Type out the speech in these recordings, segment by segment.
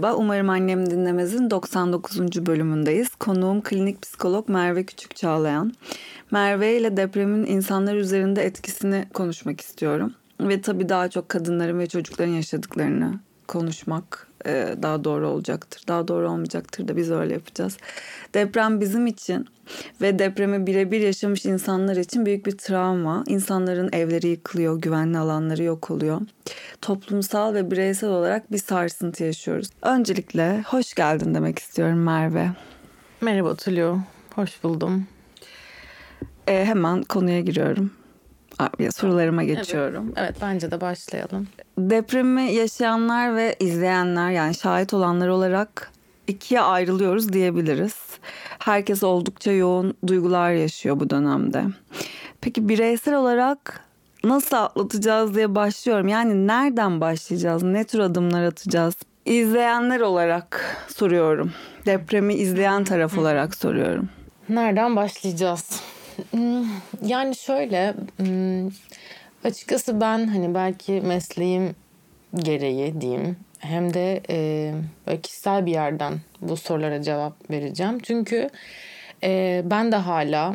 Merhaba, umarım annem dinlemezin 99. bölümündeyiz. Konuğum klinik psikolog Merve Küçük Çağlayan. Merve ile depremin insanlar üzerinde etkisini konuşmak istiyorum. Ve tabii daha çok kadınların ve çocukların yaşadıklarını konuşmak e, daha doğru olacaktır. Daha doğru olmayacaktır da biz öyle yapacağız. Deprem bizim için ve depremi birebir yaşamış insanlar için büyük bir travma. İnsanların evleri yıkılıyor, güvenli alanları yok oluyor. Toplumsal ve bireysel olarak bir sarsıntı yaşıyoruz. Öncelikle hoş geldin demek istiyorum Merve. Merhaba Tulio, hoş buldum. E, hemen konuya giriyorum. Sorularıma geçiyorum. Evet, evet bence de başlayalım. Depremi yaşayanlar ve izleyenler yani şahit olanlar olarak ikiye ayrılıyoruz diyebiliriz. Herkes oldukça yoğun duygular yaşıyor bu dönemde. Peki bireysel olarak nasıl atlatacağız diye başlıyorum. Yani nereden başlayacağız? Ne tür adımlar atacağız? İzleyenler olarak soruyorum. Depremi izleyen taraf olarak soruyorum. Nereden başlayacağız? Hmm, yani şöyle hmm, açıkçası ben hani belki mesleğim gereği diyeyim hem de e, kişisel bir yerden bu sorulara cevap vereceğim. Çünkü e, ben de hala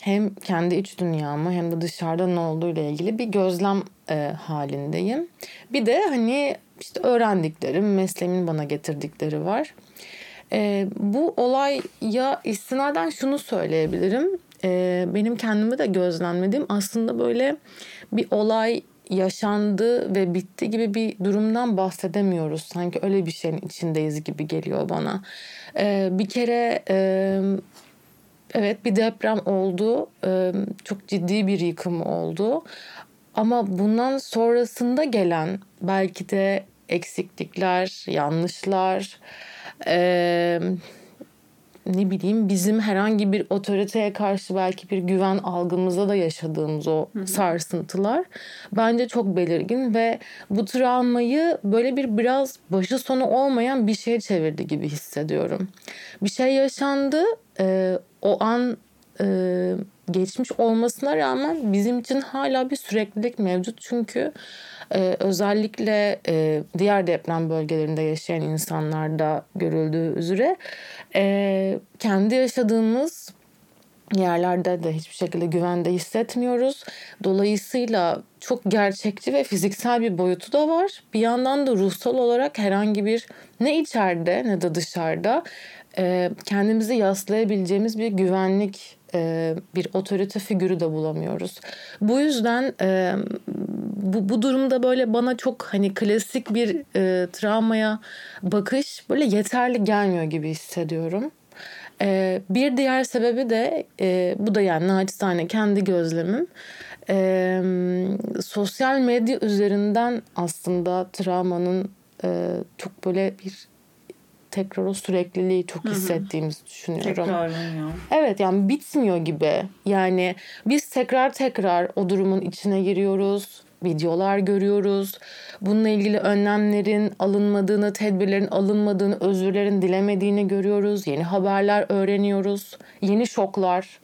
hem kendi iç dünyamı hem de dışarıda ne olduğu ile ilgili bir gözlem e, halindeyim. Bir de hani işte öğrendiklerim, mesleğimin bana getirdikleri var. E, bu olaya istinaden şunu söyleyebilirim. E, benim kendimi de gözlemlediğim aslında böyle bir olay yaşandı ve bitti gibi bir durumdan bahsedemiyoruz. Sanki öyle bir şeyin içindeyiz gibi geliyor bana. Ee, bir kere e, evet bir deprem oldu. Ee, çok ciddi bir yıkım oldu. Ama bundan sonrasında gelen belki de eksiklikler, yanlışlar, e, ne bileyim bizim herhangi bir otoriteye karşı belki bir güven algımızda da yaşadığımız o Hı-hı. sarsıntılar bence çok belirgin ve bu travmayı böyle bir biraz başı sonu olmayan bir şeye çevirdi gibi hissediyorum. Bir şey yaşandı e, o an e, geçmiş olmasına rağmen bizim için hala bir süreklilik mevcut çünkü ee, özellikle e, diğer deprem bölgelerinde yaşayan insanlarda görüldüğü üzere e, kendi yaşadığımız yerlerde de hiçbir şekilde güvende hissetmiyoruz. Dolayısıyla çok gerçekçi ve fiziksel bir boyutu da var. Bir yandan da ruhsal olarak herhangi bir ne içeride ne de dışarıda e, kendimizi yaslayabileceğimiz bir güvenlik e, bir otorite figürü de bulamıyoruz. Bu yüzden e, bu, bu durumda böyle bana çok hani klasik bir e, travmaya bakış böyle yeterli gelmiyor gibi hissediyorum. E, bir diğer sebebi de e, bu da yani naçizane kendi gözlemim. E, sosyal medya üzerinden aslında travmanın e, çok böyle bir tekrar o sürekliliği çok hissettiğimizi düşünüyorum. Tekrarlanıyor. Evet yani bitmiyor gibi. Yani biz tekrar tekrar o durumun içine giriyoruz. Videolar görüyoruz. Bununla ilgili önlemlerin alınmadığını, tedbirlerin alınmadığını, özürlerin dilemediğini görüyoruz. Yeni haberler öğreniyoruz. Yeni şoklar.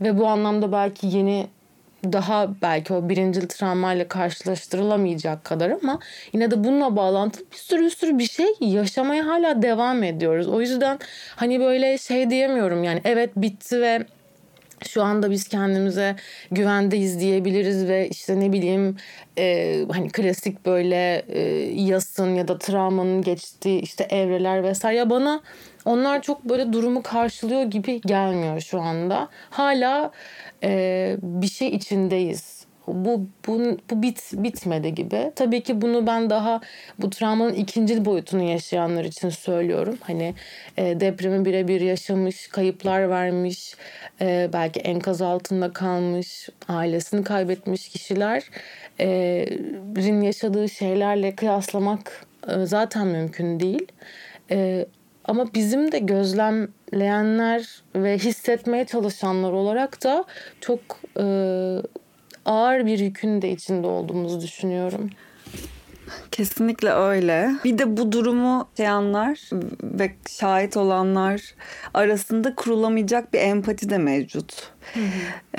Ve bu anlamda belki yeni daha belki o birincil travmayla karşılaştırılamayacak kadar ama yine de bununla bağlantılı bir sürü bir sürü bir şey yaşamaya hala devam ediyoruz. O yüzden hani böyle şey diyemiyorum yani evet bitti ve şu anda biz kendimize güvendeyiz diyebiliriz ve işte ne bileyim e, hani klasik böyle e, yasın ya da travmanın geçtiği işte evreler vesaire bana onlar çok böyle durumu karşılıyor gibi gelmiyor şu anda. Hala e, bir şey içindeyiz. Bu, bu, bu bit, bitmedi gibi. Tabii ki bunu ben daha bu travmanın ikinci boyutunu yaşayanlar için söylüyorum. Hani e, depremi birebir yaşamış, kayıplar vermiş, e, belki enkaz altında kalmış, ailesini kaybetmiş kişilerin e, yaşadığı şeylerle kıyaslamak e, zaten mümkün değil. E, ama bizim de gözlemleyenler ve hissetmeye çalışanlar olarak da çok e, ağır bir yükün de içinde olduğumuzu düşünüyorum. Kesinlikle öyle. Bir de bu durumu yaşayanlar ve şahit olanlar arasında kurulamayacak bir empati de mevcut. Hı hı.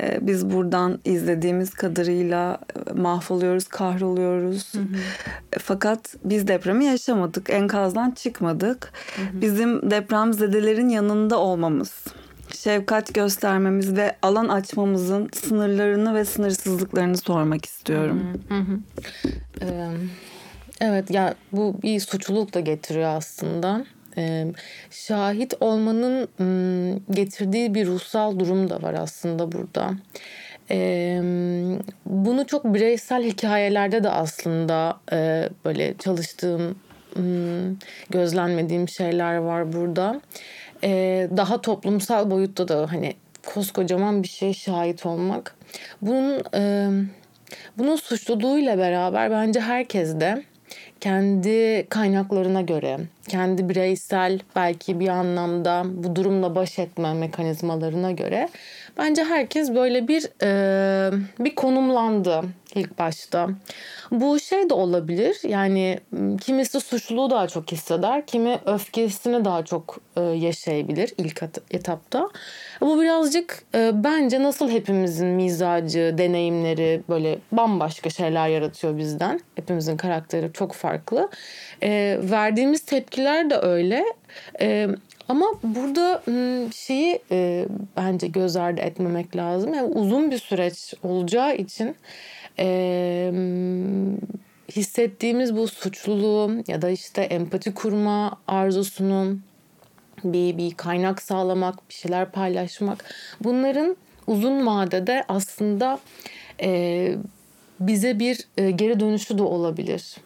Ee, biz buradan izlediğimiz kadarıyla e, mahvoluyoruz, kahroluyoruz. Hı hı. Fakat biz depremi yaşamadık, enkazdan çıkmadık. Hı hı. Bizim depremzedelerin yanında olmamız şefkat göstermemiz ve alan açmamızın sınırlarını ve sınırsızlıklarını sormak istiyorum. Hı hı. Ee, evet ya bu bir suçluluk da getiriyor aslında. Ee, şahit olmanın getirdiği bir ruhsal durum da var aslında burada. Ee, bunu çok bireysel hikayelerde de aslında e, böyle çalıştığım, gözlenmediğim şeyler var burada e, daha toplumsal boyutta da hani koskocaman bir şey şahit olmak. Bunun e, bunun suçluluğuyla beraber bence herkes de kendi kaynaklarına göre, kendi bireysel belki bir anlamda bu durumla baş etme mekanizmalarına göre bence herkes böyle bir e, bir konumlandı ilk başta. Bu şey de olabilir. Yani kimisi suçluluğu daha çok hisseder, kimi öfkesini daha çok e, yaşayabilir ilk etapta. Bu birazcık e, bence nasıl hepimizin mizacı, deneyimleri böyle bambaşka şeyler yaratıyor bizden. Hepimizin karakteri çok farklı. E, verdiğimiz tepkiler de öyle. E, ama burada şeyi e, bence göz ardı etmemek lazım. Yani uzun bir süreç olacağı için e, hissettiğimiz bu suçluluğu ya da işte empati kurma arzusunun bir, bir kaynak sağlamak, bir şeyler paylaşmak bunların uzun vadede aslında e, bize bir e, geri dönüşü de olabilir.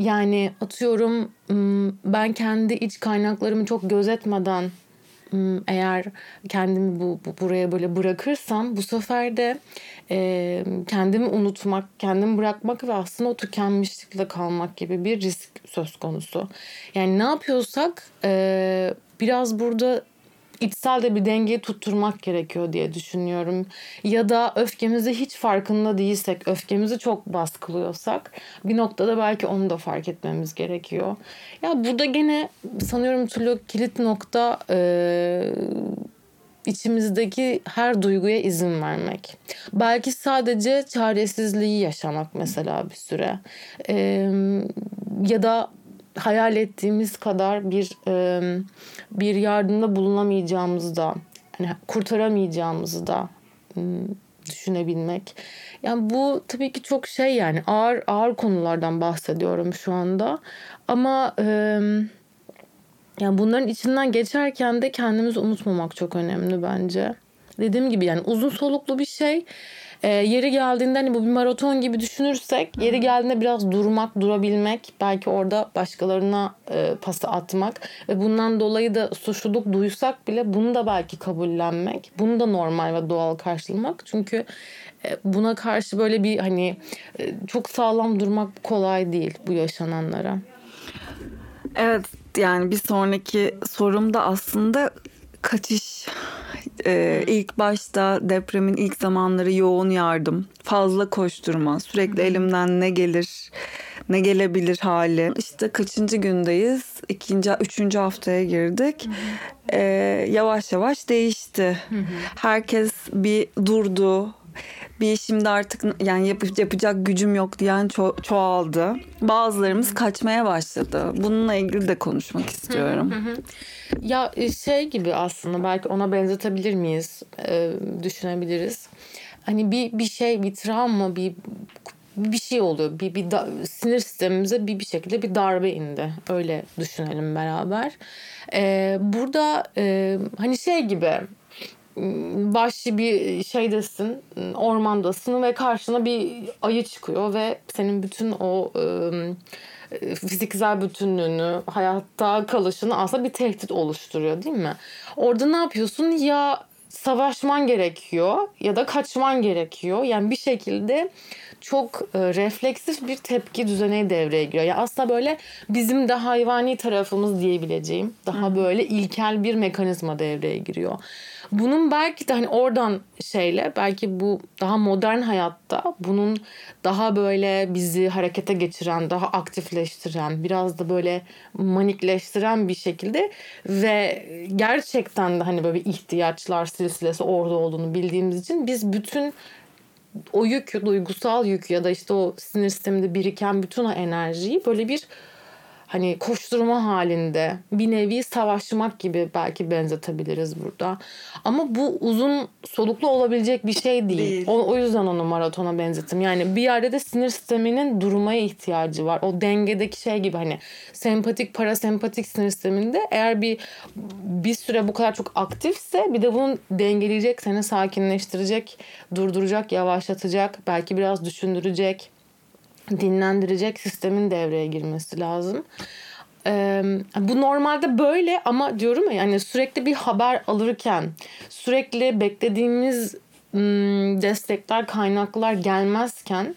Yani atıyorum ben kendi iç kaynaklarımı çok gözetmeden eğer kendimi bu, bu buraya böyle bırakırsam bu sefer de e, kendimi unutmak, kendimi bırakmak ve aslında o tükenmişlikle kalmak gibi bir risk söz konusu. Yani ne yapıyorsak e, biraz burada içsel de bir dengeyi tutturmak gerekiyor diye düşünüyorum. Ya da öfkemizi hiç farkında değilsek, öfkemizi çok baskılıyorsak bir noktada belki onu da fark etmemiz gerekiyor. Ya burada gene sanıyorum türlü kilit nokta e, içimizdeki her duyguya izin vermek. Belki sadece çaresizliği yaşamak mesela bir süre. E, ya da hayal ettiğimiz kadar bir e, bir yardımda bulunamayacağımızı da hani kurtaramayacağımızı da e, düşünebilmek. Yani bu tabii ki çok şey yani ağır ağır konulardan bahsediyorum şu anda. Ama e, yani bunların içinden geçerken de kendimizi unutmamak çok önemli bence. Dediğim gibi yani uzun soluklu bir şey e, yeri geldiğinde hani bu bir maraton gibi düşünürsek yeri geldiğinde biraz durmak, durabilmek, belki orada başkalarına e, pası atmak ve bundan dolayı da suçluluk duysak bile bunu da belki kabullenmek, bunu da normal ve doğal karşılamak. Çünkü e, buna karşı böyle bir hani e, çok sağlam durmak kolay değil bu yaşananlara. Evet yani bir sonraki sorum da aslında kaçış ee, ilk başta depremin ilk zamanları yoğun yardım, fazla koşturma, sürekli elimden ne gelir, ne gelebilir hali. İşte kaçıncı gündeyiz? İkinci, üçüncü haftaya girdik. Ee, yavaş yavaş değişti. Herkes bir durdu, bir şimdi artık yani yap, yapacak gücüm yok diyen ço- çoğaldı. Bazılarımız kaçmaya başladı. Bununla ilgili de konuşmak istiyorum. ya e, şey gibi aslında belki ona benzetebilir miyiz? Ee, düşünebiliriz. Hani bir bir şey, bir travma, bir bir şey oluyor. Bir, bir da, sinir sistemimize bir bir şekilde bir darbe indi. Öyle düşünelim beraber. Ee, burada e, hani şey gibi vahşi bir şeydesin, ormandasın ve karşına bir ayı çıkıyor ve senin bütün o e, fiziksel bütünlüğünü, hayatta kalışını aslında bir tehdit oluşturuyor değil mi? Orada ne yapıyorsun? Ya savaşman gerekiyor ya da kaçman gerekiyor. Yani bir şekilde çok e, refleksif bir tepki düzeni devreye giriyor. Yani aslında böyle bizim de hayvani tarafımız diyebileceğim daha böyle ilkel bir mekanizma devreye giriyor. Bunun belki de hani oradan şeyle belki bu daha modern hayatta bunun daha böyle bizi harekete geçiren, daha aktifleştiren, biraz da böyle manikleştiren bir şekilde ve gerçekten de hani böyle ihtiyaçlar silsilesi orada olduğunu bildiğimiz için biz bütün o yük, duygusal yük ya da işte o sinir sisteminde biriken bütün o enerjiyi böyle bir hani koşturma halinde bir nevi savaşmak gibi belki benzetebiliriz burada. Ama bu uzun soluklu olabilecek bir şey değil. değil. O, o yüzden onu maratona benzettim. Yani bir yerde de sinir sisteminin durmaya ihtiyacı var. O dengedeki şey gibi hani sempatik parasempatik sinir sisteminde eğer bir bir süre bu kadar çok aktifse bir de bunu dengeleyecek, seni sakinleştirecek, durduracak, yavaşlatacak, belki biraz düşündürecek dinlendirecek sistemin devreye girmesi lazım. Ee, bu normalde böyle ama diyorum ya yani sürekli bir haber alırken sürekli beklediğimiz destekler kaynaklar gelmezken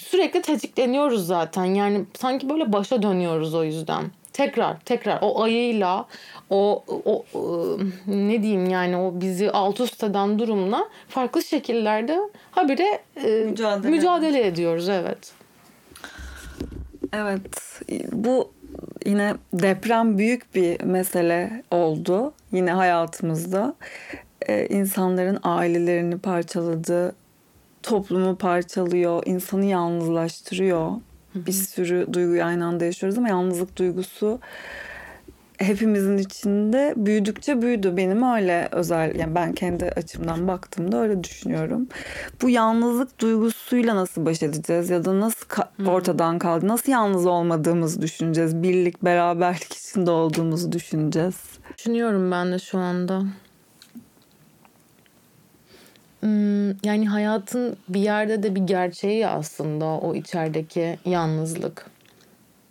sürekli tetikleniyoruz zaten yani sanki böyle başa dönüyoruz o yüzden tekrar tekrar o ayıyla o, o, o ne diyeyim yani o bizi alt üst eden durumla farklı şekillerde habire e, mücadele. mücadele ediyoruz evet. Evet bu yine deprem büyük bir mesele oldu yine hayatımızda. Ee, insanların ailelerini parçaladı, toplumu parçalıyor, insanı yalnızlaştırıyor. Bir sürü duyguyu aynı anda yaşıyoruz ama yalnızlık duygusu hepimizin içinde büyüdükçe büyüdü. Benim öyle özel yani ben kendi açımdan baktığımda öyle düşünüyorum. Bu yalnızlık duygusuyla nasıl baş edeceğiz ya da nasıl ka- ortadan kaldı? Nasıl yalnız olmadığımızı düşüneceğiz? Birlik, beraberlik içinde olduğumuzu düşüneceğiz. Düşünüyorum ben de şu anda. Hmm, yani hayatın bir yerde de bir gerçeği aslında o içerideki yalnızlık.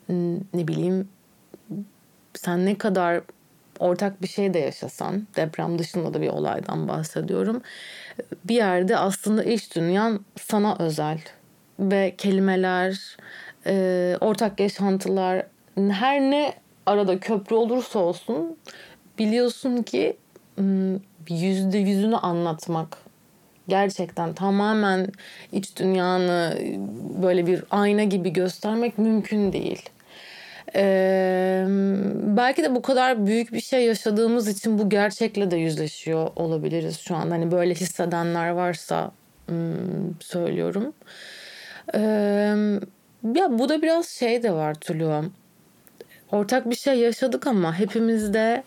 Hmm, ne bileyim sen ne kadar ortak bir şey de yaşasan, deprem dışında da bir olaydan bahsediyorum. Bir yerde aslında iş dünyan sana özel ve kelimeler, e, ortak yaşantılar her ne arada köprü olursa olsun biliyorsun ki yüzde yüzünü anlatmak gerçekten tamamen iç dünyanı böyle bir ayna gibi göstermek mümkün değil. Ee, belki de bu kadar büyük bir şey yaşadığımız için bu gerçekle de yüzleşiyor olabiliriz şu an. Hani böyle hissedenler varsa söylüyorum. Ee, ya bu da biraz şey de var Tülü. Ortak bir şey yaşadık ama hepimizde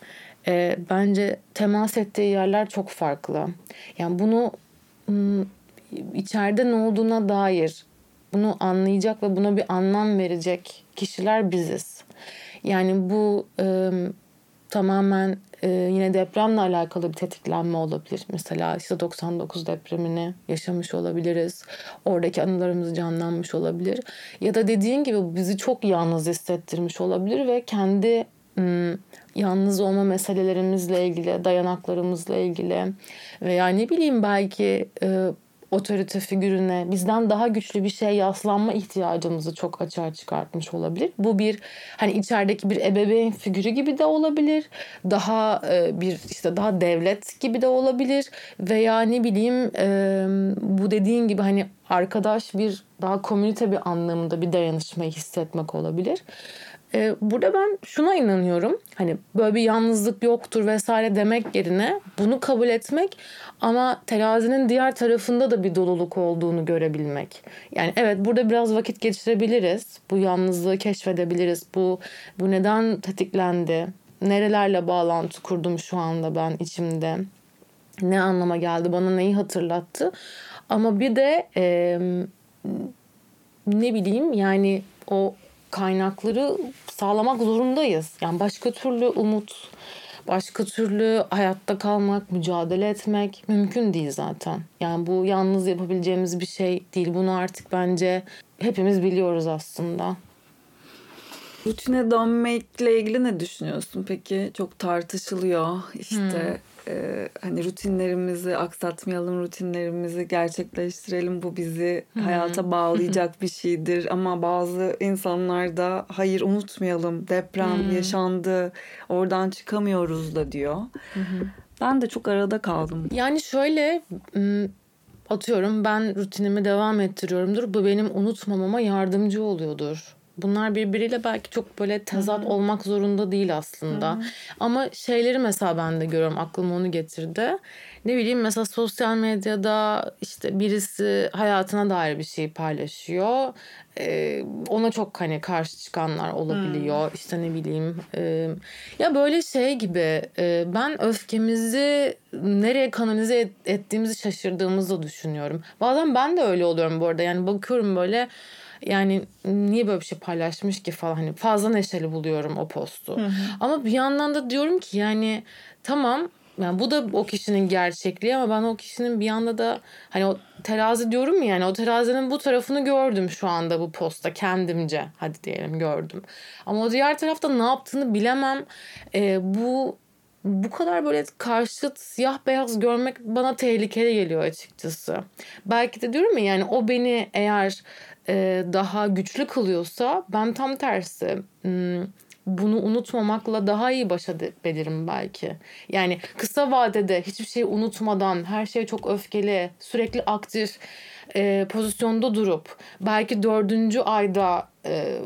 e, bence temas ettiği yerler çok farklı. Yani bunu içeride ne olduğuna dair bunu anlayacak ve buna bir anlam verecek kişiler biziz. Yani bu e, tamamen e, yine depremle alakalı bir tetiklenme olabilir. Mesela işte 99 depremini yaşamış olabiliriz. Oradaki anılarımız canlanmış olabilir. Ya da dediğin gibi bizi çok yalnız hissettirmiş olabilir ve kendi yalnız olma meselelerimizle ilgili, dayanaklarımızla ilgili veya ne bileyim belki e, otorite figürüne bizden daha güçlü bir şey yaslanma ihtiyacımızı çok açığa çıkartmış olabilir. Bu bir hani içerideki bir ebeveyn figürü gibi de olabilir. Daha e, bir işte daha devlet gibi de olabilir veya ne bileyim e, bu dediğin gibi hani arkadaş bir daha komünite bir anlamında bir dayanışmayı hissetmek olabilir. Ee, burada ben şuna inanıyorum. Hani böyle bir yalnızlık yoktur vesaire demek yerine bunu kabul etmek ama terazinin diğer tarafında da bir doluluk olduğunu görebilmek. Yani evet burada biraz vakit geçirebiliriz. Bu yalnızlığı keşfedebiliriz. Bu bu neden tetiklendi? Nerelerle bağlantı kurdum şu anda ben içimde? Ne anlama geldi? Bana neyi hatırlattı? Ama bir de e, ne bileyim yani o kaynakları sağlamak zorundayız. Yani başka türlü umut, başka türlü hayatta kalmak, mücadele etmek mümkün değil zaten. Yani bu yalnız yapabileceğimiz bir şey değil. Bunu artık bence hepimiz biliyoruz aslında. Rutine dönmekle ilgili ne düşünüyorsun peki? Çok tartışılıyor işte. Hmm. E, hani rutinlerimizi aksatmayalım, rutinlerimizi gerçekleştirelim. Bu bizi hayata bağlayacak bir şeydir. Ama bazı insanlar da hayır unutmayalım deprem yaşandı oradan çıkamıyoruz da diyor. Ben de çok arada kaldım. Yani şöyle atıyorum ben rutinimi devam ettiriyorumdur. Bu benim unutmamama yardımcı oluyordur. Bunlar birbiriyle belki çok böyle tezat Hı-hı. olmak zorunda değil aslında. Hı-hı. Ama şeyleri mesela ben de görüyorum aklıma onu getirdi. Ne bileyim mesela sosyal medyada işte birisi hayatına dair bir şey paylaşıyor. Ee, ona çok hani karşı çıkanlar olabiliyor. Hmm. İşte ne bileyim. E, ya böyle şey gibi e, ben öfkemizi nereye kanalize et, ettiğimizi şaşırdığımızı düşünüyorum. Bazen ben de öyle oluyorum bu arada. Yani bakıyorum böyle yani niye böyle bir şey paylaşmış ki falan hani fazla neşeli buluyorum o postu. Hı hı. Ama bir yandan da diyorum ki yani tamam yani bu da o kişinin gerçekliği ama ben o kişinin bir yanda da hani o terazi diyorum ya yani o terazinin bu tarafını gördüm şu anda bu posta kendimce hadi diyelim gördüm. Ama o diğer tarafta ne yaptığını bilemem. Ee, bu bu kadar böyle karşıt siyah beyaz görmek bana tehlikeli geliyor açıkçası. Belki de diyorum ya yani o beni eğer daha güçlü kılıyorsa ben tam tersi hmm, bunu unutmamakla daha iyi baş edebilirim belki. Yani kısa vadede hiçbir şeyi unutmadan her şey çok öfkeli sürekli aktif e, pozisyonda durup belki dördüncü ayda e,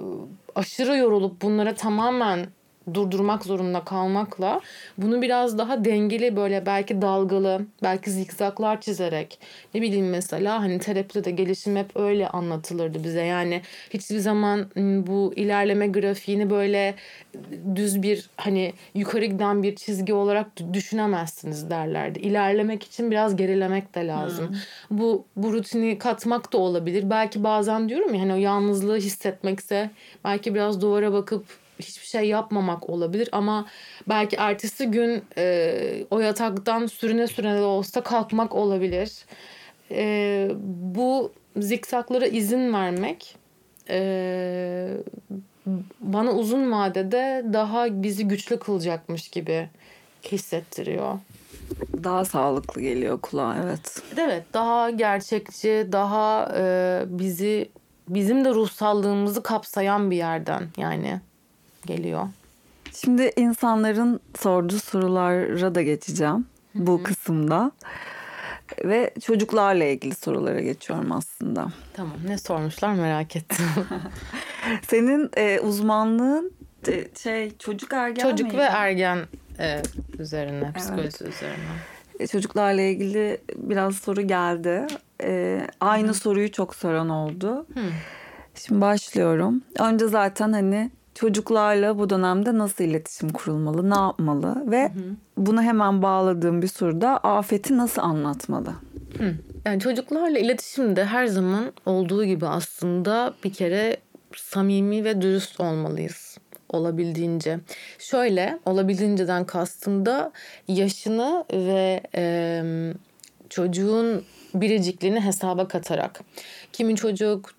aşırı yorulup bunlara tamamen durdurmak zorunda kalmakla bunu biraz daha dengeli böyle belki dalgalı belki zikzaklar çizerek ne bileyim mesela hani terapide de gelişim hep öyle anlatılırdı bize yani hiçbir zaman bu ilerleme grafiğini böyle düz bir hani yukarı giden bir çizgi olarak düşünemezsiniz derlerdi. İlerlemek için biraz gerilemek de lazım. Hmm. Bu bu rutini katmak da olabilir. Belki bazen diyorum ya hani o yalnızlığı hissetmekse belki biraz duvara bakıp hiçbir şey yapmamak olabilir ama belki ertesi gün e, o yataktan sürüne sürüne de olsa kalkmak olabilir. E, bu zikzaklara izin vermek e, bana uzun vadede daha bizi güçlü kılacakmış gibi hissettiriyor. Daha sağlıklı geliyor kulağa evet. Evet daha gerçekçi, daha e, bizi bizim de ruhsallığımızı kapsayan bir yerden yani geliyor. Şimdi insanların sorduğu sorulara da geçeceğim bu Hı-hı. kısımda. Ve çocuklarla ilgili sorulara geçiyorum aslında. Tamam ne sormuşlar merak ettim. Senin e, uzmanlığın e, şey çocuk ergen Çocuk miydi? ve ergen e, üzerine, psikoloji evet. üzerine. E, çocuklarla ilgili biraz soru geldi. E, aynı Hı. soruyu çok soran oldu. Hı. Şimdi başlıyorum. Önce zaten hani çocuklarla bu dönemde nasıl iletişim kurulmalı, ne yapmalı ve hı hı. bunu hemen bağladığım bir soruda afeti nasıl anlatmalı? Hı. Yani çocuklarla iletişimde her zaman olduğu gibi aslında bir kere samimi ve dürüst olmalıyız olabildiğince. Şöyle olabildiğinceden kastım da yaşını ve e, çocuğun biricikliğini hesaba katarak. Kimin çocuk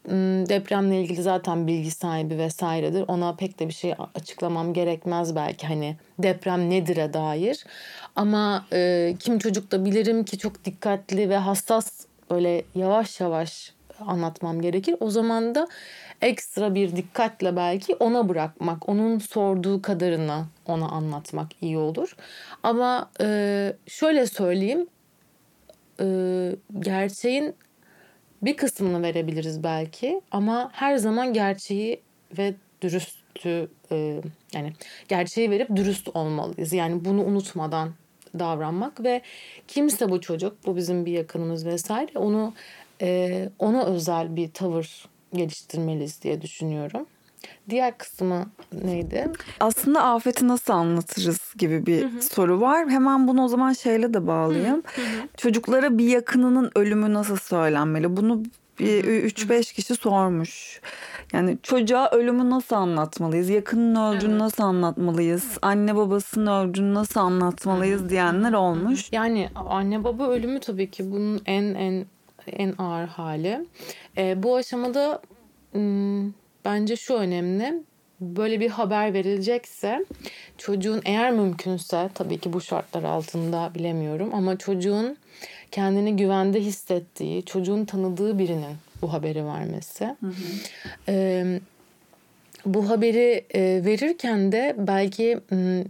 depremle ilgili zaten bilgi sahibi vesairedir. Ona pek de bir şey açıklamam gerekmez belki hani deprem nedir'e dair. Ama e, kim çocuk da bilirim ki çok dikkatli ve hassas böyle yavaş yavaş anlatmam gerekir. O zaman da ekstra bir dikkatle belki ona bırakmak, onun sorduğu kadarını ona anlatmak iyi olur. Ama e, şöyle söyleyeyim, e, gerçeğin bir kısmını verebiliriz belki ama her zaman gerçeği ve dürüstü e, yani gerçeği verip dürüst olmalıyız. Yani bunu unutmadan davranmak ve kimse bu çocuk bu bizim bir yakınımız vesaire onu e, ona özel bir tavır geliştirmeliyiz diye düşünüyorum. Diğer kısmı neydi? Aslında afeti nasıl anlatırız gibi bir hı hı. soru var. Hemen bunu o zaman şeyle de bağlayayım. Hı hı. Çocuklara bir yakınının ölümü nasıl söylenmeli? Bunu bir 3-5 kişi sormuş. Yani çocuğa ölümü nasıl anlatmalıyız? Yakının öldüğünü evet. nasıl anlatmalıyız? Anne babasının öldüğünü nasıl anlatmalıyız diyenler olmuş. Yani anne baba ölümü tabii ki bunun en en en ağır hali. E, bu aşamada bence şu önemli. böyle bir haber verilecekse çocuğun eğer mümkünse tabii ki bu şartlar altında bilemiyorum ama çocuğun kendini güvende hissettiği, çocuğun tanıdığı birinin bu haberi vermesi. Hı hı. Ee, bu haberi e, verirken de belki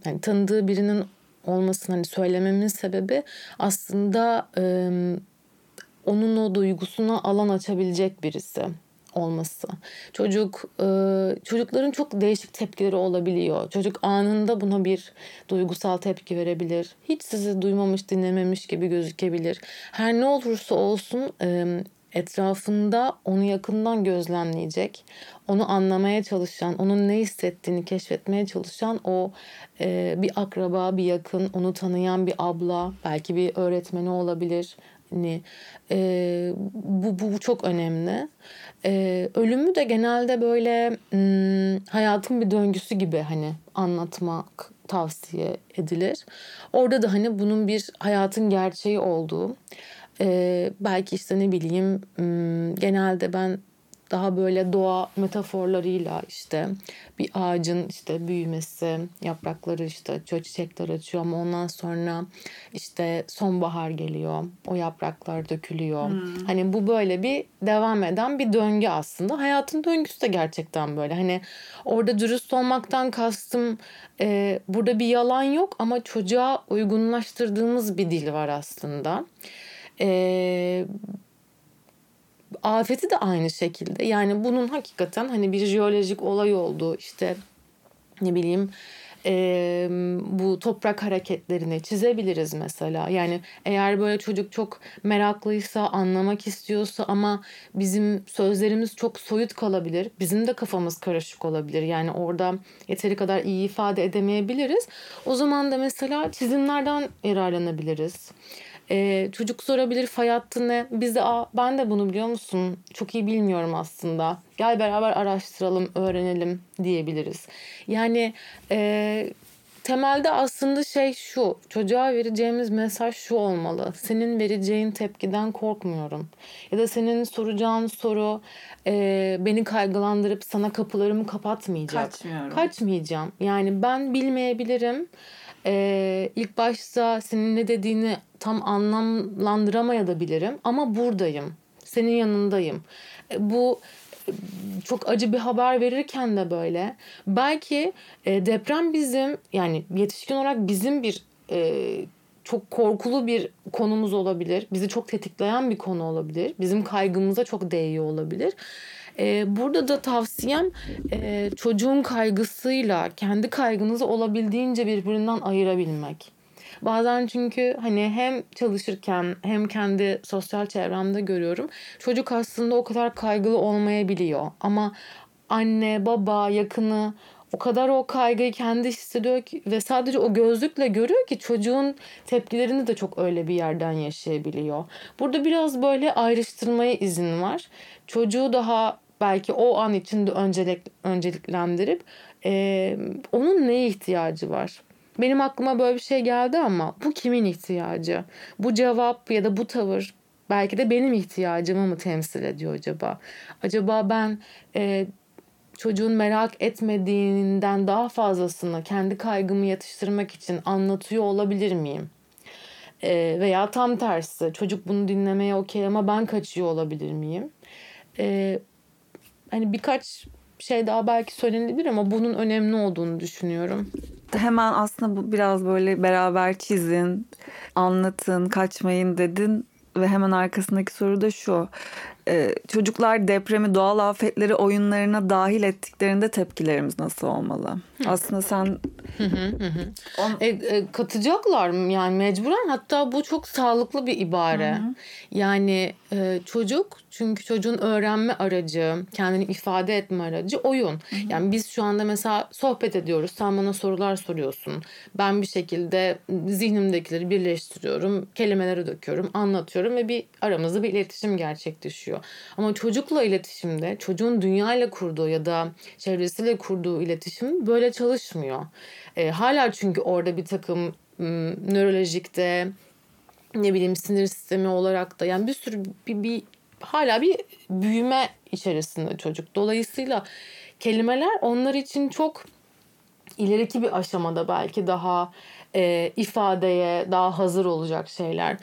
yani tanıdığı birinin olmasını hani söylememin sebebi aslında e, onun o duygusuna alan açabilecek birisi olması. Çocuk e, çocukların çok değişik tepkileri olabiliyor. Çocuk anında buna bir duygusal tepki verebilir. Hiç sizi duymamış, dinlememiş gibi gözükebilir. Her ne olursa olsun e, etrafında onu yakından gözlemleyecek, onu anlamaya çalışan, onun ne hissettiğini keşfetmeye çalışan o e, bir akraba, bir yakın, onu tanıyan bir abla, belki bir öğretmeni olabilir. Hani, e, bu, bu, çok önemli. E, ölümü de genelde böyle hmm, hayatın bir döngüsü gibi hani anlatmak tavsiye edilir. Orada da hani bunun bir hayatın gerçeği olduğu ee, belki işte ne bileyim genelde ben daha böyle doğa metaforlarıyla işte bir ağacın işte büyümesi, yaprakları işte çiçekler açıyor ama ondan sonra işte sonbahar geliyor. O yapraklar dökülüyor. Hmm. Hani bu böyle bir devam eden bir döngü aslında. Hayatın döngüsü de gerçekten böyle. Hani orada dürüst olmaktan kastım e, burada bir yalan yok ama çocuğa uygunlaştırdığımız bir dil var aslında. Ee, afeti de aynı şekilde. Yani bunun hakikaten hani bir jeolojik olay oldu. İşte ne bileyim e, bu toprak hareketlerini çizebiliriz mesela. Yani eğer böyle çocuk çok meraklıysa, anlamak istiyorsa ama bizim sözlerimiz çok soyut kalabilir. Bizim de kafamız karışık olabilir. Yani orada yeteri kadar iyi ifade edemeyebiliriz. O zaman da mesela çizimlerden yararlanabiliriz. Ee, çocuk sorabilir fay hattı ne? Biz de Aa, ben de bunu biliyor musun? Çok iyi bilmiyorum aslında. Gel beraber araştıralım, öğrenelim diyebiliriz. Yani e, temelde aslında şey şu. Çocuğa vereceğimiz mesaj şu olmalı. Senin vereceğin tepkiden korkmuyorum. Ya da senin soracağın soru e, beni kaygılandırıp sana kapılarımı kapatmayacak. Kaçmıyorum. Kaçmayacağım. Yani ben bilmeyebilirim e, ilk başta senin ne dediğini tam anlamlandıramayabilirim ama buradayım. Senin yanındayım. E, bu e, çok acı bir haber verirken de böyle. Belki e, deprem bizim yani yetişkin olarak bizim bir çok korkulu bir konumuz olabilir. Bizi çok tetikleyen bir konu olabilir. Bizim kaygımıza çok değiyor olabilir. Burada da tavsiyem çocuğun kaygısıyla kendi kaygınızı olabildiğince birbirinden ayırabilmek. Bazen çünkü hani hem çalışırken hem kendi sosyal çevremde görüyorum. Çocuk aslında o kadar kaygılı olmayabiliyor. Ama anne, baba, yakını o kadar o kaygıyı kendi hissediyor ki ve sadece o gözlükle görüyor ki çocuğun tepkilerini de çok öyle bir yerden yaşayabiliyor. Burada biraz böyle ayrıştırmaya izin var. Çocuğu daha belki o an içinde öncelik, önceliklendirip e, onun neye ihtiyacı var? Benim aklıma böyle bir şey geldi ama bu kimin ihtiyacı? Bu cevap ya da bu tavır belki de benim ihtiyacımı mı temsil ediyor acaba? Acaba ben e, çocuğun merak etmediğinden daha fazlasını kendi kaygımı yatıştırmak için anlatıyor olabilir miyim? E, veya tam tersi çocuk bunu dinlemeye okey ama ben kaçıyor olabilir miyim? E, hani birkaç şey daha belki söylenebilir ama bunun önemli olduğunu düşünüyorum. Hemen aslında bu biraz böyle beraber çizin, anlatın, kaçmayın dedin ve hemen arkasındaki soru da şu. Ee, çocuklar depremi, doğal afetleri oyunlarına dahil ettiklerinde tepkilerimiz nasıl olmalı? Hı. Aslında sen... Hı hı hı. On... E, e, katacaklar mı? Yani mecburen hatta bu çok sağlıklı bir ibare. Hı hı. Yani e, çocuk çünkü çocuğun öğrenme aracı, kendini ifade etme aracı oyun. Hı hı. Yani biz şu anda mesela sohbet ediyoruz. Sen bana sorular soruyorsun. Ben bir şekilde zihnimdekileri birleştiriyorum. Kelimeleri döküyorum, anlatıyorum ve bir aramızda bir iletişim gerçekleşiyor. Ama çocukla iletişimde, çocuğun dünyayla kurduğu ya da çevresiyle kurduğu iletişim böyle çalışmıyor. E, hala çünkü orada bir takım nörolojikte ne bileyim sinir sistemi olarak da yani bir sürü bir, bir hala bir büyüme içerisinde çocuk. Dolayısıyla kelimeler onlar için çok ileriki bir aşamada belki daha e, ifadeye daha hazır olacak şeyler.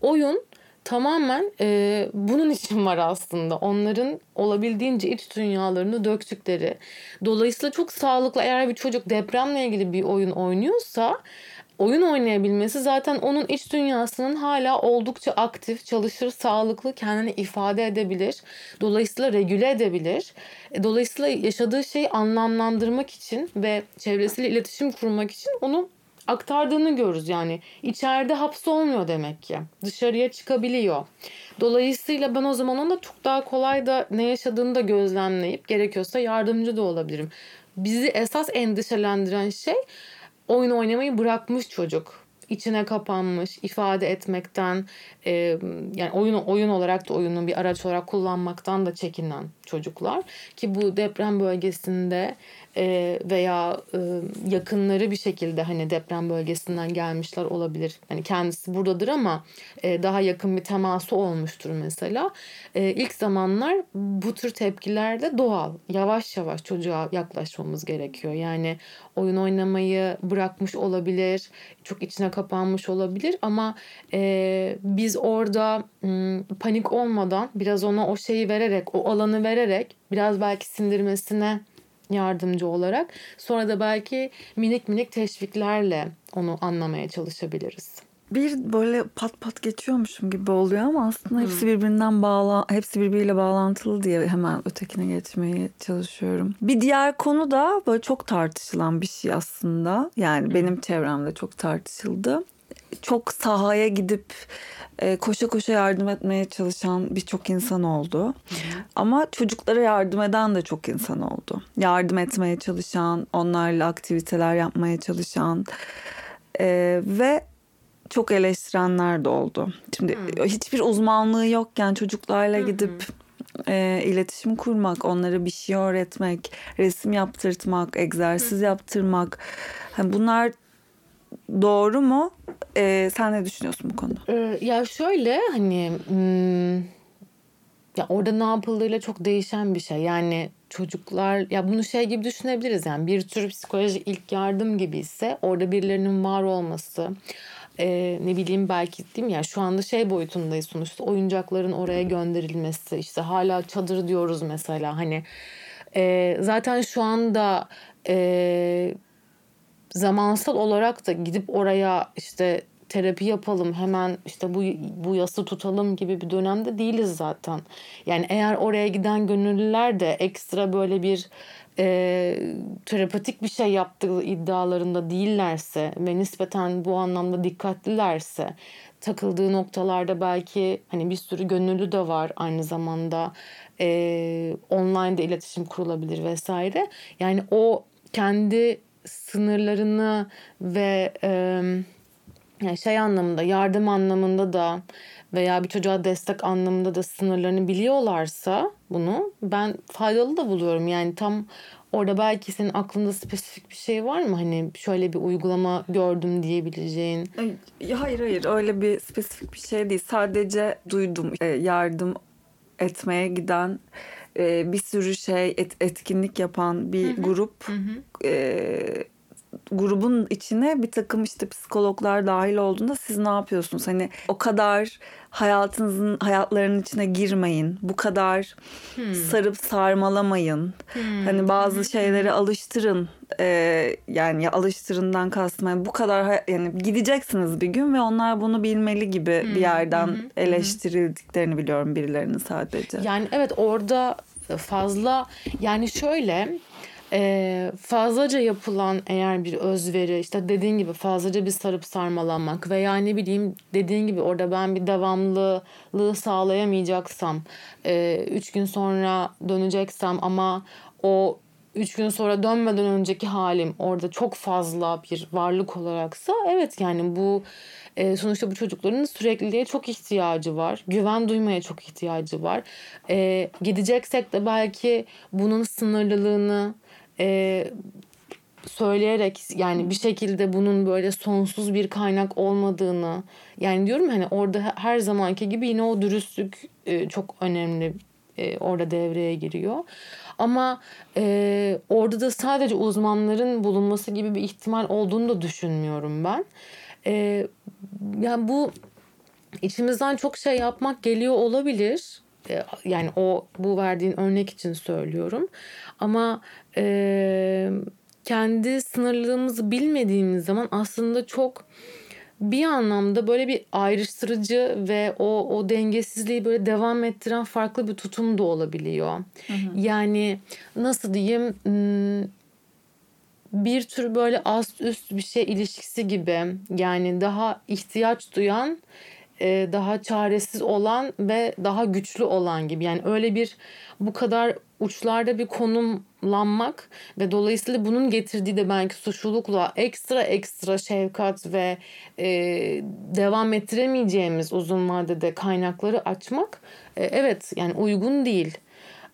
Oyun tamamen e, bunun için var aslında. Onların olabildiğince iç dünyalarını döktükleri. Dolayısıyla çok sağlıklı eğer bir çocuk depremle ilgili bir oyun oynuyorsa oyun oynayabilmesi zaten onun iç dünyasının hala oldukça aktif, çalışır, sağlıklı, kendini ifade edebilir. Dolayısıyla regüle edebilir. E, dolayısıyla yaşadığı şeyi anlamlandırmak için ve çevresiyle iletişim kurmak için onu aktardığını görürüz yani. içeride hapsolmuyor demek ki. Dışarıya çıkabiliyor. Dolayısıyla ben o zaman ona çok daha kolay da ne yaşadığını da gözlemleyip gerekiyorsa yardımcı da olabilirim. Bizi esas endişelendiren şey oyun oynamayı bırakmış çocuk içine kapanmış, ifade etmekten, e, yani oyun oyun olarak da oyunu bir araç olarak kullanmaktan da çekinen çocuklar ki bu deprem bölgesinde e, veya e, yakınları bir şekilde hani deprem bölgesinden gelmişler olabilir. Hani kendisi buradadır ama e, daha yakın bir teması olmuştur mesela. E, ilk zamanlar bu tür tepkiler de doğal. Yavaş yavaş çocuğa yaklaşmamız gerekiyor. Yani oyun oynamayı bırakmış olabilir, çok içine kapanmış olabilir ama biz orada panik olmadan biraz ona o şeyi vererek, o alanı vererek biraz belki sindirmesine yardımcı olarak sonra da belki minik minik teşviklerle onu anlamaya çalışabiliriz. Bir böyle pat pat geçiyormuşum gibi oluyor ama aslında hepsi birbirinden bağla hepsi birbiriyle bağlantılı diye hemen ötekine geçmeye çalışıyorum. Bir diğer konu da böyle çok tartışılan bir şey aslında. Yani benim çevremde çok tartışıldı. Çok sahaya gidip e, koşa koşa yardım etmeye çalışan birçok insan oldu. Hı hı. Ama çocuklara yardım eden de çok insan oldu. Yardım etmeye çalışan, onlarla aktiviteler yapmaya çalışan e, ve çok eleştirenler de oldu. Şimdi hı. hiçbir uzmanlığı yokken çocuklarla gidip e, iletişim kurmak, onlara bir şey öğretmek, resim yaptırtmak, egzersiz yaptırmak. Hani bunlar doğru mu? Ee, sen ne düşünüyorsun bu konuda? Ee, ya şöyle hani hmm, ya orada ne yapıldığıyla çok değişen bir şey. Yani çocuklar ya bunu şey gibi düşünebiliriz yani bir tür psikolojik ilk yardım gibi ise orada birilerinin var olması e, ne bileyim belki mi ya şu anda şey boyutundayız sonuçta oyuncakların oraya gönderilmesi işte hala çadır diyoruz mesela hani e, zaten şu anda e, zamansal olarak da gidip oraya işte terapi yapalım hemen işte bu bu yası tutalım gibi bir dönemde değiliz zaten. Yani eğer oraya giden gönüllüler de ekstra böyle bir e, terapatik bir şey yaptığı iddialarında değillerse ve nispeten bu anlamda dikkatlilerse takıldığı noktalarda belki hani bir sürü gönüllü de var aynı zamanda e, online de iletişim kurulabilir vesaire. Yani o kendi sınırlarını ve e, şey anlamında yardım anlamında da veya bir çocuğa destek anlamında da sınırlarını biliyorlarsa bunu ben faydalı da buluyorum. Yani tam orada belki senin aklında spesifik bir şey var mı? Hani şöyle bir uygulama gördüm diyebileceğin. Hayır hayır öyle bir spesifik bir şey değil. Sadece duydum yardım etmeye giden e, bir sürü şey et, etkinlik yapan bir hı hı. grup hı hı. E, grubun içine bir takım işte psikologlar dahil olduğunda siz ne yapıyorsunuz? Hani o kadar hayatınızın hayatlarının içine girmeyin. Bu kadar hmm. sarıp sarmalamayın. Hmm. Hani bazı şeyleri alıştırın. Ee, yani alıştırından kastım. Yani bu kadar yani gideceksiniz bir gün ve onlar bunu bilmeli gibi hmm. bir yerden hmm. eleştirildiklerini biliyorum birilerinin sadece. Yani evet orada fazla yani şöyle e, fazlaca yapılan eğer bir özveri işte dediğin gibi fazlaca bir sarıp sarmalanmak veya ne bileyim dediğin gibi orada ben bir devamlılığı sağlayamayacaksam e, üç gün sonra döneceksem ama o üç gün sonra dönmeden önceki halim orada çok fazla bir varlık olaraksa evet yani bu e, sonuçta bu çocukların sürekliliğe çok ihtiyacı var. Güven duymaya çok ihtiyacı var. E, gideceksek de belki bunun sınırlılığını e, söyleyerek yani bir şekilde bunun böyle sonsuz bir kaynak olmadığını yani diyorum hani orada her zamanki gibi yine o dürüstlük e, çok önemli e, orada devreye giriyor. Ama e, orada da sadece uzmanların bulunması gibi bir ihtimal olduğunu da düşünmüyorum ben. E, yani bu içimizden çok şey yapmak geliyor olabilir. E, yani o bu verdiğin örnek için söylüyorum. Ama e, kendi sınırlığımızı bilmediğimiz zaman aslında çok bir anlamda böyle bir ayrıştırıcı ve o o dengesizliği böyle devam ettiren farklı bir tutum da olabiliyor. Hı hı. Yani nasıl diyeyim bir tür böyle ast üst bir şey ilişkisi gibi yani daha ihtiyaç duyan e, daha çaresiz olan ve daha güçlü olan gibi. Yani öyle bir bu kadar uçlarda bir konumlanmak ve dolayısıyla bunun getirdiği de belki suçlulukla ekstra ekstra şefkat ve e, devam ettiremeyeceğimiz uzun vadede kaynakları açmak e, evet yani uygun değil.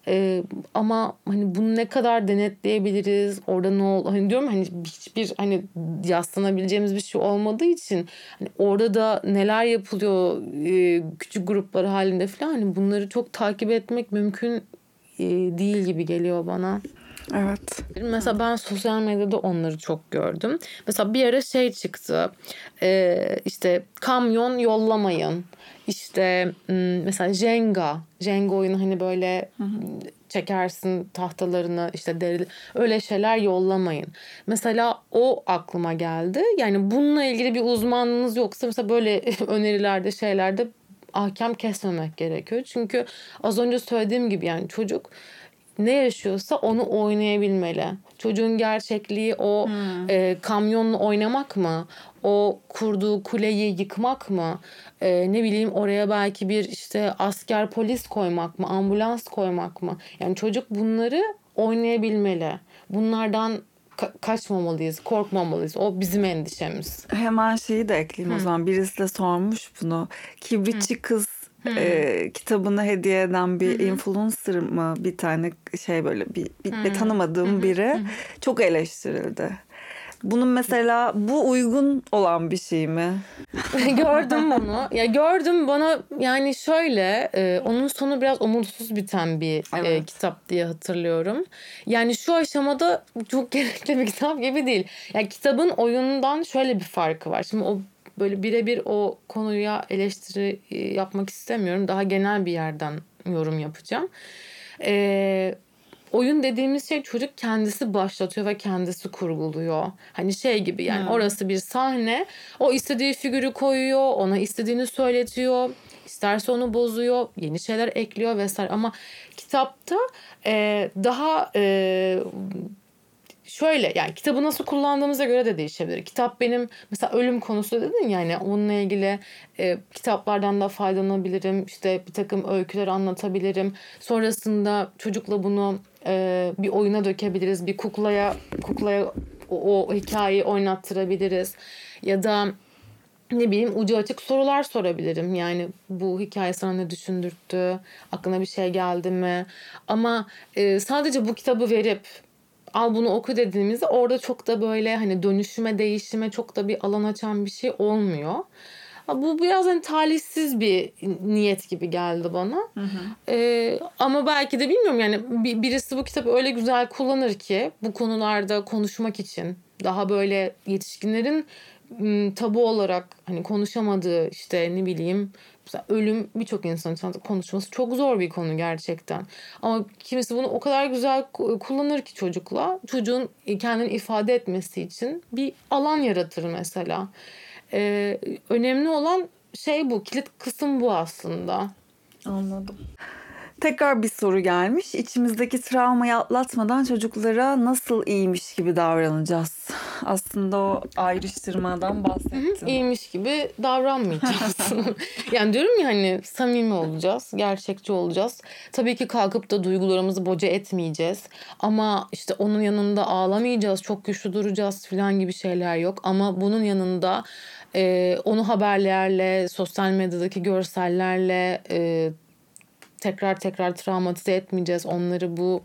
Ee, ama hani bunu ne kadar denetleyebiliriz? Orada ne ol hani diyorum hani hiçbir hani yaslanabileceğimiz bir şey olmadığı için hani orada da neler yapılıyor e, küçük gruplar halinde falan hani bunları çok takip etmek mümkün e, değil gibi geliyor bana. Evet. Mesela ben sosyal medyada onları çok gördüm. Mesela bir ara şey çıktı. Ee, işte kamyon yollamayın. İşte mesela Jenga. Jenga oyunu hani böyle hı hı. çekersin tahtalarını işte deri öyle şeyler yollamayın. Mesela o aklıma geldi. Yani bununla ilgili bir uzmanlığınız yoksa mesela böyle önerilerde şeylerde ahkam kesmemek gerekiyor. Çünkü az önce söylediğim gibi yani çocuk ne yaşıyorsa onu oynayabilmeli. Çocuğun gerçekliği o hmm. e, kamyonla oynamak mı? O kurduğu kuleyi yıkmak mı? E, ne bileyim oraya belki bir işte asker polis koymak mı? Ambulans koymak mı? Yani çocuk bunları oynayabilmeli. Bunlardan ka- kaçmamalıyız, korkmamalıyız. O bizim endişemiz. Hemen şeyi de ekleyeyim Hı. o zaman. Birisi de sormuş bunu. Kibritçi Hı. kız e, kitabını hediye eden bir Hı-hı. influencer mı bir tane şey böyle bir, bir, bir tanımadığım Hı-hı. biri Hı-hı. çok eleştirildi. Bunun mesela bu uygun olan bir şey mi? gördüm bunu. Ya gördüm bana yani şöyle e, onun sonu biraz umutsuz biten bir evet. e, kitap diye hatırlıyorum. Yani şu aşamada çok gerekli bir kitap gibi değil. Yani kitabın oyunundan şöyle bir farkı var. Şimdi o böyle birebir o konuya eleştiri e, yapmak istemiyorum. Daha genel bir yerden yorum yapacağım. Ee, oyun dediğimiz şey çocuk kendisi başlatıyor ve kendisi kurguluyor. Hani şey gibi yani hmm. orası bir sahne. O istediği figürü koyuyor, ona istediğini söyletiyor. İsterse onu bozuyor, yeni şeyler ekliyor vesaire. Ama kitapta e, daha e, şöyle yani kitabı nasıl kullandığımıza göre de değişebilir. Kitap benim mesela ölüm konusu dedin yani onunla ilgili e, kitaplardan da faydalanabilirim. İşte bir takım öyküler anlatabilirim. Sonrasında çocukla bunu e, bir oyuna dökebiliriz. Bir kuklaya kuklaya o, o hikayeyi oynattırabiliriz. Ya da ne bileyim ucu açık sorular sorabilirim. Yani bu hikaye sana ne düşündürttü? Aklına bir şey geldi mi? Ama e, sadece bu kitabı verip al bunu oku dediğimizde orada çok da böyle hani dönüşüme değişime çok da bir alan açan bir şey olmuyor. Bu biraz hani talihsiz bir niyet gibi geldi bana. Hı hı. Ee, ama belki de bilmiyorum yani birisi bu kitabı öyle güzel kullanır ki bu konularda konuşmak için daha böyle yetişkinlerin tabu olarak hani konuşamadığı işte ne bileyim Mesela ölüm birçok insan için konuşması çok zor bir konu gerçekten. Ama kimisi bunu o kadar güzel kullanır ki çocukla. Çocuğun kendini ifade etmesi için bir alan yaratır mesela. Ee, önemli olan şey bu. Kilit kısım bu aslında. Anladım. Tekrar bir soru gelmiş. İçimizdeki travmayı atlatmadan çocuklara nasıl iyiymiş gibi davranacağız? Aslında o ayrıştırmadan bahsettim. İyiymiş gibi davranmayacağız. yani diyorum ya hani samimi olacağız, gerçekçi olacağız. Tabii ki kalkıp da duygularımızı boca etmeyeceğiz. Ama işte onun yanında ağlamayacağız, çok güçlü duracağız falan gibi şeyler yok. Ama bunun yanında e, onu haberlerle, sosyal medyadaki görsellerle e, tekrar tekrar travmatize etmeyeceğiz. Onları bu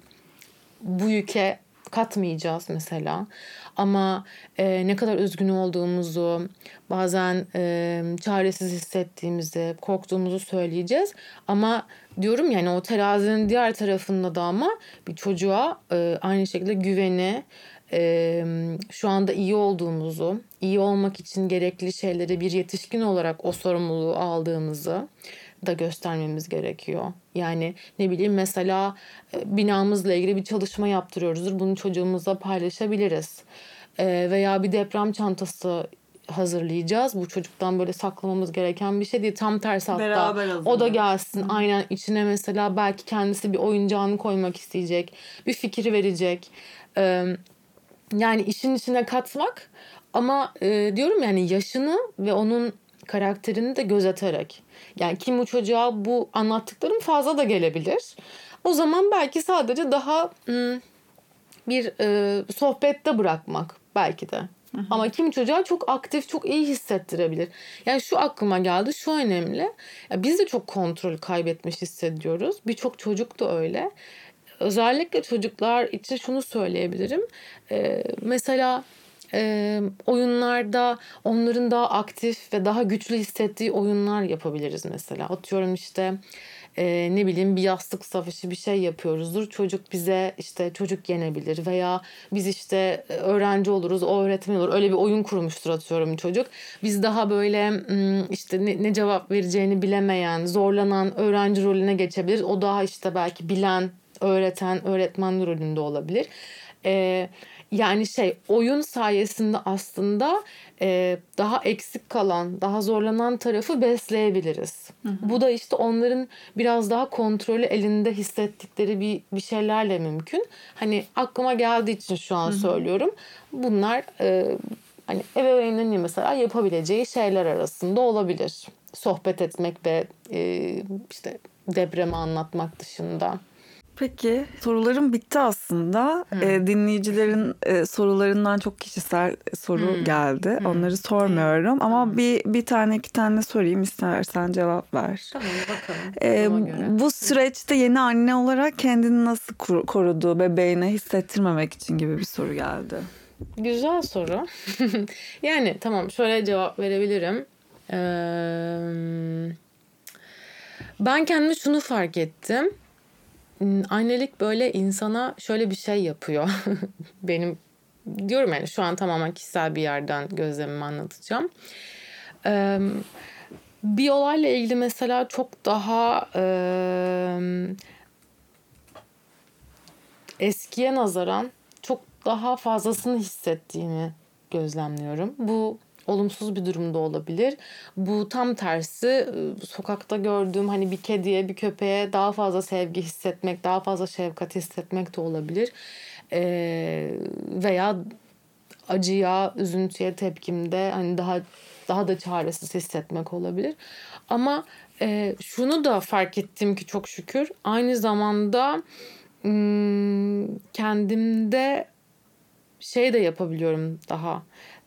bu yüke katmayacağız mesela. Ama e, ne kadar üzgün olduğumuzu, bazen e, çaresiz hissettiğimizi, korktuğumuzu söyleyeceğiz. Ama diyorum yani o terazinin diğer tarafında da ama bir çocuğa e, aynı şekilde güveni, e, şu anda iyi olduğumuzu, iyi olmak için gerekli şeyleri bir yetişkin olarak o sorumluluğu aldığımızı da göstermemiz gerekiyor. Yani ne bileyim mesela e, binamızla ilgili bir çalışma yaptırıyoruzdur. Bunu çocuğumuzla paylaşabiliriz. E, veya bir deprem çantası hazırlayacağız. Bu çocuktan böyle saklamamız gereken bir şey değil. Tam tersi hatta Beraber o da gelsin. Hı. Aynen içine mesela belki kendisi bir oyuncağını koymak isteyecek. Bir fikir verecek. Ee, yani işin içine katmak ama e, diyorum yani yaşını ve onun karakterini de gözeterek. Yani kim bu çocuğa bu anlattıklarım fazla da gelebilir. O zaman belki sadece daha ım, bir e, sohbette bırakmak belki de. Hı hı. Ama kim çocuğa çok aktif, çok iyi hissettirebilir. Yani şu aklıma geldi, şu önemli. Ya biz de çok kontrol kaybetmiş hissediyoruz. Birçok çocuk da öyle. Özellikle çocuklar için şunu söyleyebilirim. Ee, mesela e, oyunlarda onların daha aktif ve daha güçlü hissettiği oyunlar yapabiliriz mesela. Atıyorum işte e, ne bileyim bir yastık savaşı bir şey yapıyoruzdur. Çocuk bize işte çocuk yenebilir veya biz işte öğrenci oluruz o öğretmen olur. Öyle bir oyun kurmuştur atıyorum çocuk. Biz daha böyle işte ne, ne cevap vereceğini bilemeyen, zorlanan öğrenci rolüne geçebilir. O daha işte belki bilen, öğreten, öğretmen rolünde olabilir. Eee yani şey oyun sayesinde aslında e, daha eksik kalan, daha zorlanan tarafı besleyebiliriz. Hı hı. Bu da işte onların biraz daha kontrolü elinde hissettikleri bir bir şeylerle mümkün. Hani aklıma geldiği için şu an hı hı. söylüyorum. Bunlar e, hani ebeveynlerin mesela yapabileceği şeyler arasında olabilir. Sohbet etmek ve e, işte depremi anlatmak dışında. Peki sorularım bitti aslında. Hmm. E, dinleyicilerin e, sorularından çok kişisel soru hmm. geldi. Hmm. Onları sormuyorum hmm. ama bir bir tane iki tane sorayım istersen cevap ver. Tamam bakalım. E, bu süreçte yeni anne olarak kendini nasıl korudu bebeğine hissettirmemek için gibi bir soru geldi. Güzel soru. yani tamam şöyle cevap verebilirim. Ee, ben kendimi şunu fark ettim annelik böyle insana şöyle bir şey yapıyor. Benim diyorum yani şu an tamamen kişisel bir yerden gözlemimi anlatacağım. bir olayla ilgili mesela çok daha eskiye nazaran çok daha fazlasını hissettiğini gözlemliyorum. Bu olumsuz bir durumda olabilir. Bu tam tersi e, sokakta gördüğüm hani bir kediye bir köpeğe daha fazla sevgi hissetmek, daha fazla şefkat hissetmek de olabilir. Ee, veya acıya, üzüntüye tepkimde hani daha daha da çaresiz hissetmek olabilir. Ama e, şunu da fark ettim ki çok şükür aynı zamanda kendimde şey de yapabiliyorum daha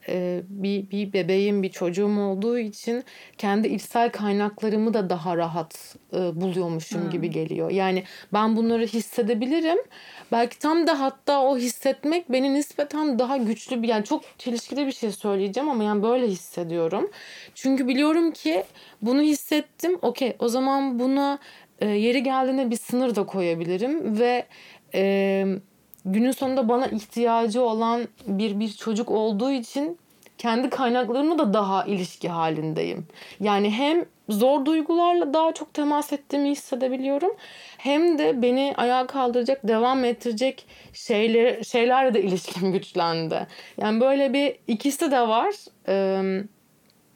e, bir, bir bebeğim, bir çocuğum olduğu için kendi içsel kaynaklarımı da daha rahat e, buluyormuşum hmm. gibi geliyor. Yani ben bunları hissedebilirim. Belki tam da hatta o hissetmek beni nispeten daha güçlü bir yani çok çelişkili bir şey söyleyeceğim ama yani böyle hissediyorum. Çünkü biliyorum ki bunu hissettim. Okey o zaman buna e, yeri geldiğinde bir sınır da koyabilirim ve e, günün sonunda bana ihtiyacı olan bir bir çocuk olduğu için kendi kaynaklarımla da daha ilişki halindeyim. Yani hem zor duygularla daha çok temas ettiğimi hissedebiliyorum. Hem de beni ayağa kaldıracak, devam ettirecek şeyler, şeylerle de ilişkim güçlendi. Yani böyle bir ikisi de var. Ee,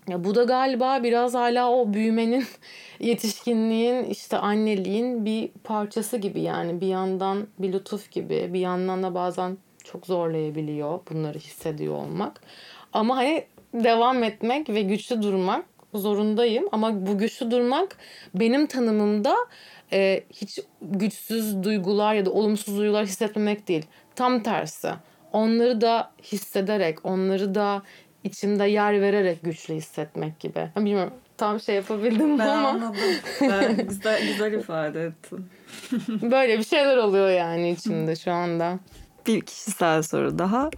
ya bu da galiba biraz hala o büyümenin, yetişkinliğin, işte anneliğin bir parçası gibi yani bir yandan bir lütuf gibi, bir yandan da bazen çok zorlayabiliyor bunları hissediyor olmak. Ama hani devam etmek ve güçlü durmak zorundayım. Ama bu güçlü durmak benim tanımımda e, hiç güçsüz duygular ya da olumsuz duygular hissetmemek değil. Tam tersi. Onları da hissederek, onları da içimde yer vererek güçlü hissetmek gibi. Bilmiyorum tam şey yapabildim ben ama. anladım. Ben güzel, güzel ifade ettin. Böyle bir şeyler oluyor yani içimde şu anda. bir kişisel soru daha.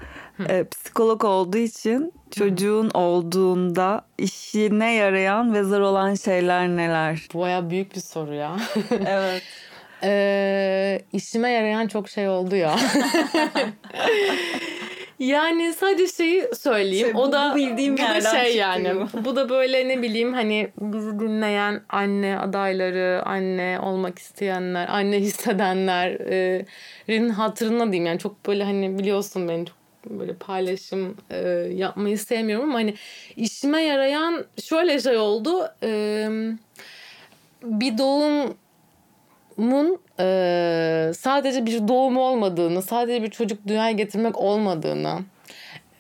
Ee, psikolog olduğu için çocuğun olduğunda işine yarayan ve zor olan şeyler neler? Bu baya büyük bir soru ya. evet. Ee, işime yarayan çok şey oldu ya. yani sadece şeyi söyleyeyim. Şey, bu- o da bu bildiğim bu da şey çıktı yani. Bu da böyle ne bileyim hani bizi dinleyen anne adayları, anne olmak isteyenler, anne hissedenlerin hatırına diyeyim. Yani çok böyle hani biliyorsun beni çok böyle paylaşım e, yapmayı sevmiyorum ama hani işime yarayan şöyle şey oldu. E, bir doğum mun e, sadece bir doğum olmadığını, sadece bir çocuk dünyaya getirmek olmadığını,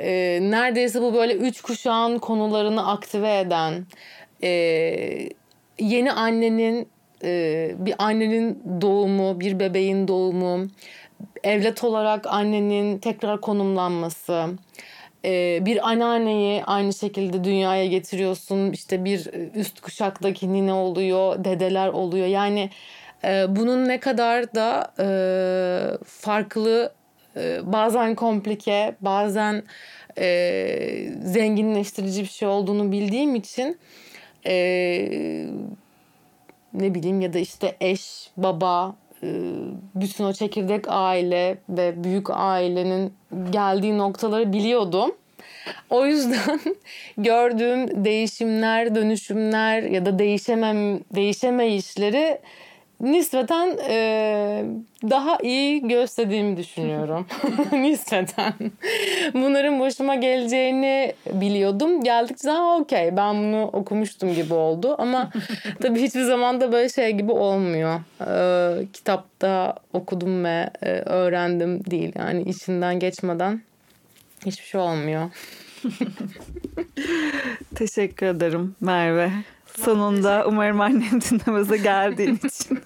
e, neredeyse bu böyle üç kuşağın konularını aktive eden, e, yeni annenin, e, bir annenin doğumu, bir bebeğin doğumu, evlat olarak annenin tekrar konumlanması, e, bir anneanneyi aynı şekilde dünyaya getiriyorsun. İşte bir üst kuşaktaki nine oluyor, dedeler oluyor. Yani e, bunun ne kadar da e, farklı, e, bazen komplike, bazen e, zenginleştirici bir şey olduğunu bildiğim için e, ne bileyim ya da işte eş, baba, e, bütün o çekirdek aile ve büyük ailenin geldiği noktaları biliyordum. O yüzden gördüğüm değişimler, dönüşümler ya da değişemem, değişemeyişleri nispeten e, daha iyi gösterdiğimi düşünüyorum. nispeten. Bunların başıma geleceğini biliyordum. Geldikçe daha okey ben bunu okumuştum gibi oldu. Ama tabii hiçbir zaman da böyle şey gibi olmuyor. E, kitapta okudum ve e, öğrendim değil. Yani içinden geçmeden hiçbir şey olmuyor. Teşekkür ederim Merve. Sonunda umarım annem dinlemeze geldiğin için.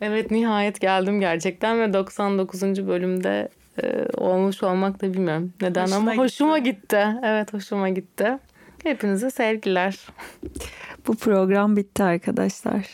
Evet nihayet geldim gerçekten ve 99. bölümde e, olmuş olmak da bilmiyorum neden Hoşuna ama gitti. hoşuma gitti. Evet hoşuma gitti. Hepinize sevgiler. Bu program bitti arkadaşlar.